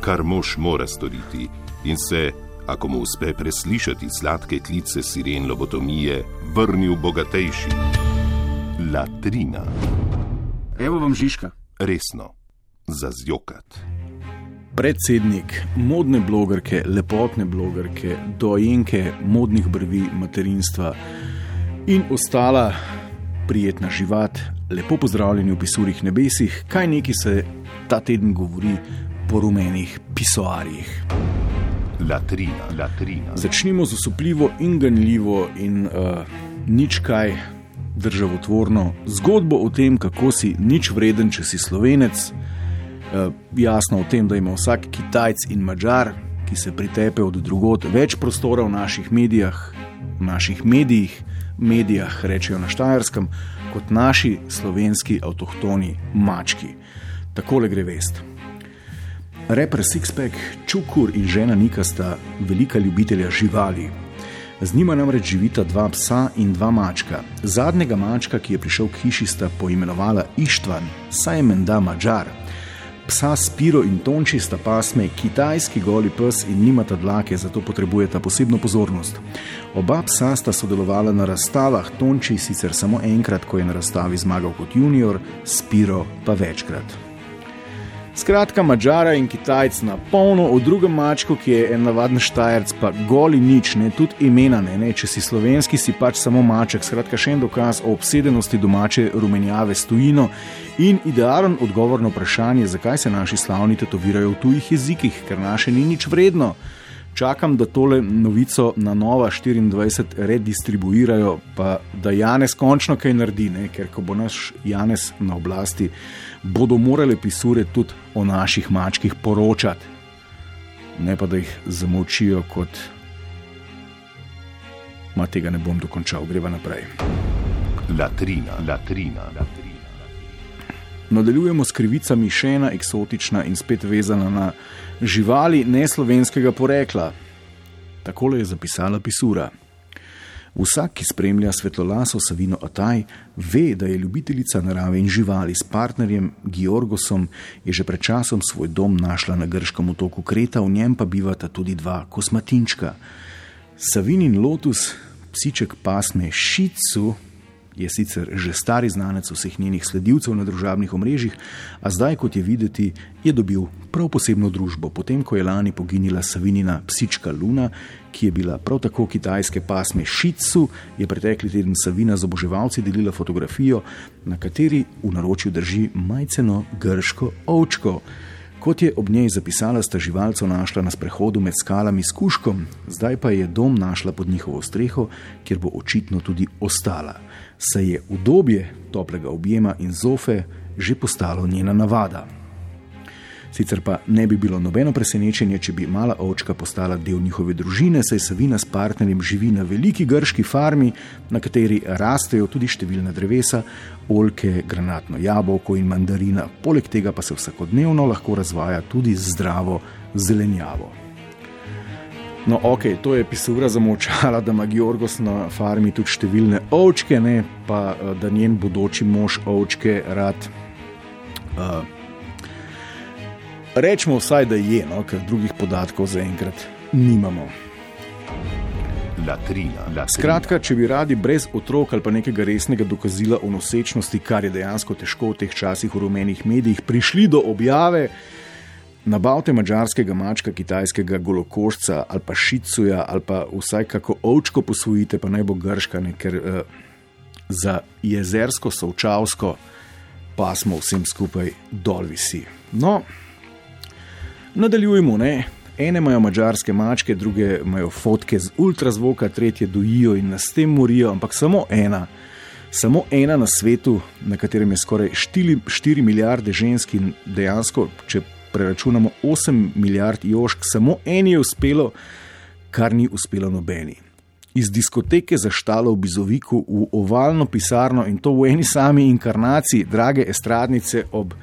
kar mož mora storiti, in se, ako mu uspe preslišati sladke klice siren lobotomije, vrnil bogatejši. Latrina, Evo vam Žižka. resno, za zjokat. Predsednik modne blogerke, lepotne blogerke, dojenke modnih brvi materinstva in ostala prijetna živat, lepo pozdravljeni v pisurih nebesih, kaj neki se ta teden govori po rumenih pisoarjih. Latrina, latrina. Začnimo z osupljivo in ganljivo in uh, nič kaj državotvorno zgodbo o tem, kako si nič vreden, če si slovenec. Uh, jasno o tem, da ima vsak Kitajc in Mačar, ki se pritepe od drugot, več prostora v naših medijah, v naših medijih, medijah, rečejo na Štajerskem, kot naši slovenski avtohtoni mački. Takole gre vest. Reper Sixpack, Čukur in žena Nika sta velika ljubitelja živali. Z njima namreč živita dva psa in dva mačka. Zadnjega mačka, ki je prišel k hiši, sta poimenovala Ištvan, saj je menda Mačar. Psa Spiro in Tonči sta pasme kitajski goli pes in nimata dlake, zato potrebujeta posebno pozornost. Oba psa sta sodelovala na razstavah, Tonči sicer samo enkrat, ko je na razstavi zmagal kot junior, Spiro pa večkrat. Skratka, Mačara in Kitajc na polno, o drugem mačku, ki je en navaden štajerc, pa goli nič, ne tudi imena, ne, ne, če si slovenski, si pač samo maček. Skratka, še en dokaz o obsedenosti domače rumenjave s tujino in idealen odgovor na vprašanje, zakaj se naši slavni tetovirajo v tujih jezikih, ker naše ni nič vredno. Čakam, da tole novico na Nova 24 redistribuirajo, pa da Janes končno kaj naredi, ne? ker ko bo naš Janes na oblasti, bodo morale pisure tudi o naših mačkih poročati, ne pa da jih zamolčijo kot. Ma tega ne bom dokončal, greva naprej. Latrina, latrina, latrina. Nadaljujemo s krivicami, še ena eksotična in spet vezana na živali neslovenskega porekla. Takole je zapisala Pisura. Vsak, ki spremlja svetlolaso Savino Ataj, ve, da je ljubiteljica narave in živali s partnerjem Georgosom, je že pred časom svoj dom našla na grškem otoku Kreta, v njem pa bivata tudi dva kosmatinčka. Savinin lotus, psiček pasme Šicu, je sicer že stari znanec vseh njenih sledilcev na družabnih omrežjih, a zdaj, kot je videti, je dobil prav posebno družbo, potem ko je lani poginila Savinina psička Luna, ki je bila prav tako kitajske pasme Šicu, je pretekli teden Savina z oboževalci delila fotografijo, na kateri v naročju drži majceno grško ovčko. Kot je ob njej zapisala, sta živalco našla na sprehodu med skalami s kuškom, zdaj pa je dom našla pod njihovo streho, kjer bo očitno tudi ostala. Saj je udobje toplega objema in zofe že postalo njena navada. Sicer pa ne bi bilo nobeno presenečenje, če bi mala ovčka postala del njihove družine, saj Savina s partnerjem živi na veliki grški farmi, na kateri rastejo tudi številna drevesa, oljke, granatno jabolko in mandarina, poleg tega pa se vsakodnevno lahko razvaja tudi zdravo zelenjavo. No, ok, to je pisura zamočala, da ima Georgos na farmi tudi številne ovčke, ne pa eh, da njen bodoči mož ovčke rad. Uh, Rečemo vsaj, da je, no, ker drugih podatkov zaenkrat nimamo. Latrina, latrina. Skratka, če bi radi brez otrok ali pa nekega resnega dokazila o nosečnosti, kar je dejansko težko v teh časih v rumenih medijih, prišli do objave, nabavite mačarskega mačka, kitajskega golokošca ali pa šicuja ali pa vsaj kako ovčko posvojite, pa naj bo grška, ker uh, za jezersko, sovčavsko pasmo vsem skupaj dol visi. No, nadaljujemo, ne. Ene imajo mačarske mačke, druge imajo fotke z ultrazvoka, tretje dojijo in nas s tem morijo, ampak samo ena, samo ena na svetu, na katerem je skoraj 4, 4 milijarde žensk in dejansko, če preračunamo 8 milijard jošk, samo eni je uspelo, kar ni uspelo nobeni. Iz diskoteke zaštalo v Bizoviku v ovalno pisarno in to v eni sami inkarnaciji, drage estradnice ob.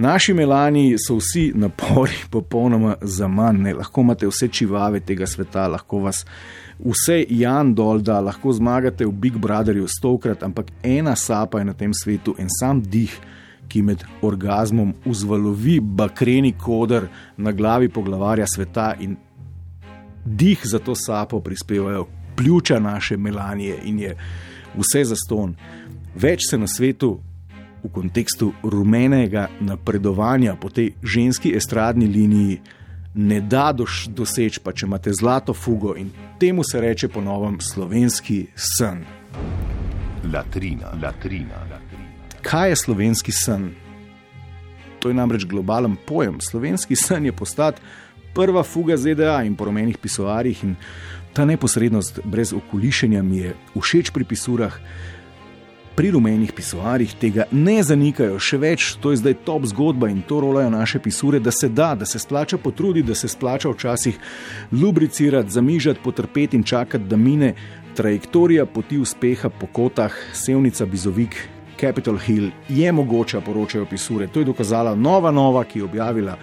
Naši melani so vsi napori popolnoma za manj, lahko imate vse čivave tega sveta, lahko vas vse Jan dol da, lahko zmagate v Big Brotherju stokrat, ampak ena sapa je na tem svetu in sam dih, ki med orgasmom vzvalovi bakreni koder na glavi poglavarja sveta in dih za to sapo prispevajo pljuča naše melanije in je vse za ston. Več se na svetu v kontekstu rumenega napredovanja po tej ženski estradni liniji ne da doseči, pa če imate zlato fugo in temu se reče po novem slovenski sen. Latrina, latrina, latrina. Kaj je slovenski sen? To je namreč globalen pojem. Slovenski sen je postati prva fuga ZDA in po rumenih pisoarjih, in ta neposrednost brez okolišenja mi je všeč pri pisurah pri rumenih pisoarjih tega ne zanikajo, še več, to je zdaj top zgodba in to rolajo naše pisure, da se da, da se splača potruditi, da se splača včasih lubricirati, zamižati, potrpeti in čakati, da mine trajektorija poti uspeha po kotah, sevnica Bizovik. Capitol Hill je mogoča, poročajo pisure. To je dokazala Nova Nova, ki je objavila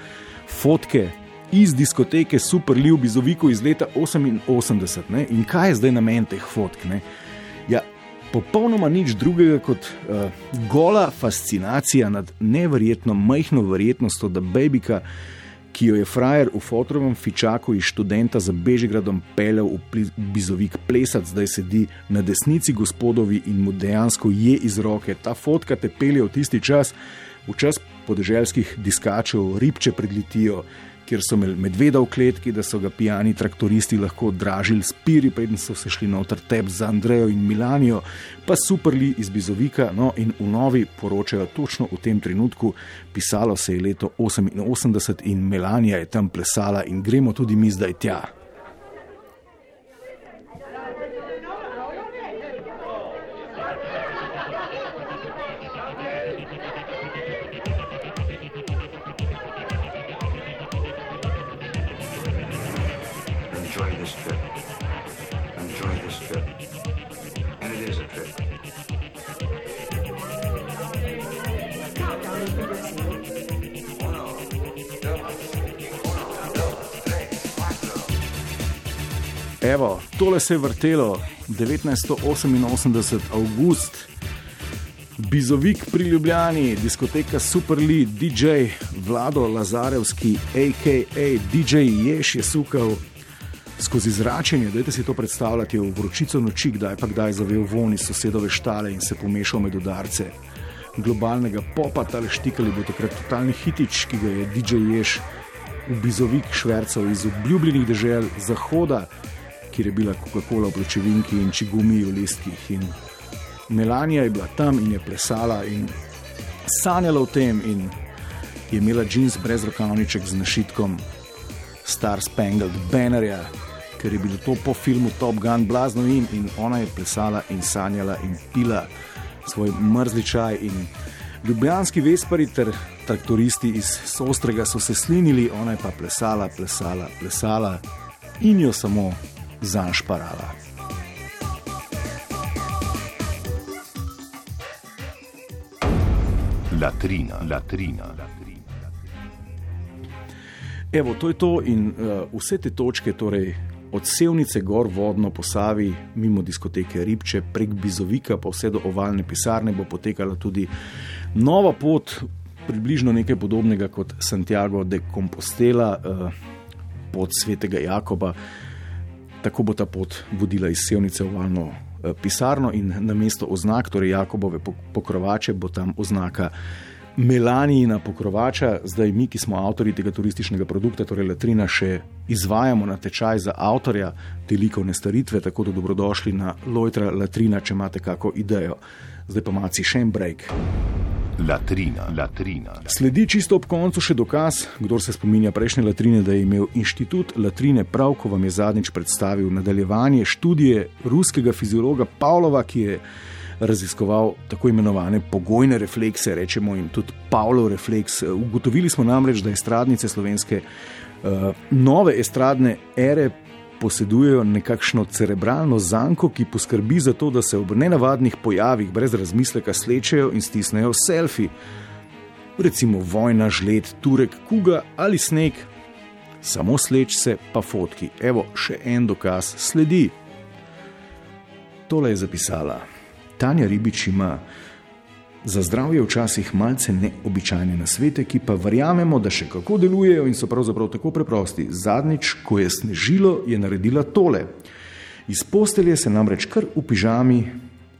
fotke iz diskoteke Super Liu Bizoviku iz leta 88. Ne? In kaj je zdaj namen teh fotk? Ne? Ja, popolnoma nič drugega kot uh, gola fascinacija nad neverjetno majhno verjetnostjo, da Babika, ki jo je frajer v fotrovem fičaku iz študenta za Bežigradom peljal v Bizovik plesati, zdaj sedi na desnici gospodovi in mu dejansko je iz roke. Ta fotka te pelje v tisti čas, v čas podeželskih diskačev, ribče predlitijo kjer so imeli medveda v kletki, da so ga pijani traktoristi lahko dražili s piri, preden so se šli noter tep za Andrejo in Milanijo, pa superli iz Bizovika. No, in v novi poročajo točno v tem trenutku, pisalo se je leto 88 in Melanija je tam plesala in gremo tudi mi zdaj tja. Evo, tole se je vrtelo 1988, avgust, Bizovik pri Ljubljani, diskoteka Super Lee, DJ Vlado Lazarevski, a.k.a. DJ Ješ je sukal skozi zračenje. Dajte si to predstavljati v vročico noči, kdaj pa kdaj zavel von iz sosedove štale in se pomešal med udarce. Globalnega popa, tale štikali bo takrat totalni hitič, ki ga je DJ Ješ v Bizovik švrcal iz obljubljenih dežel zahoda kjer je bila Coca-Cola v pločevinki in čigumi v listkih. In Melanija je bila tam in je plesala in sanjala o tem, in je imela jeans brez rokavniček z našitkom Star Spangled Bannerja, ker je bilo to po filmu Top Gun blazno in, in ona je plesala in sanjala in pila svoj mrzli čaj. Ljubljanski vespari ter traktoristi iz Sostrega so se slinili, ona je pa plesala, plesala, plesala in jo samo zašparala. Latrina, latrina, latrina. Evo, to je to in uh, vse te točke, torej od Sevnice gor vodno po Savi, mimo diskoteke Ribče, prek Bizovika, pa vse do ovalne pisarne, bo potekala tudi nova pot, približno nekaj podobnega kot Santiago de Compostela, uh, pot svetega Jakoba. Tako bo ta pot vodila iz Sevnice v valno eh, pisarno in na mesto oznak, torej Jakobove pokrovače, bo tam oznaka Melanijina pokrovača. Zdaj mi, ki smo avtori tega turističnega produkta, torej Latrina, še izvajamo na tečaj za avtorja te likovne staritve, tako da dobrodošli na Lojtra Latrina, če imate kako idejo. Zdaj pa maci še en break. Latrina, latrina. Sledi čisto ob koncu še dokaz, kdo se spominja prejšnje latrine, da je imel inštitut latrine prav, ko vam je zadnjič predstavil nadaljevanje študije ruskega fiziologa Pavlova, ki je raziskoval tako imenovane pogojne reflekse, rečemo jim tudi Pavlov refleks. Ugotovili smo namreč, da estradnice slovenske, uh, nove estradne ere posedujejo nekakšno cerebralno zanko, ki poskrbi za to, da se ob nenavadnih pojavih brez razmisleka slečejo in stisnejo selfi. Recimo vojna, žled, turek, kuga ali sneg. Samo sleč se, pa fotki. Evo, še en dokaz sledi. Tole je zapisala. Tanja Ribič ima za zdravje včasih malce neobičajne nasvete, ki pa verjamemo, da še kako delujejo in so pravzaprav tako preprosti. Zadnjič, ko je snežilo, je naredila tole. Iz postelje se namreč kar v pižami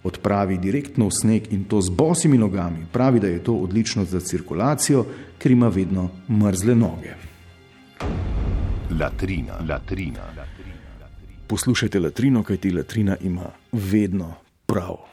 odpravi direktno v sneg in to z bosimi nogami. Pravi, da je to odlično za cirkulacijo, ker ima vedno mrzle noge. Latrina, latrina. Poslušajte latrino, kajti latrina ima vedno prav.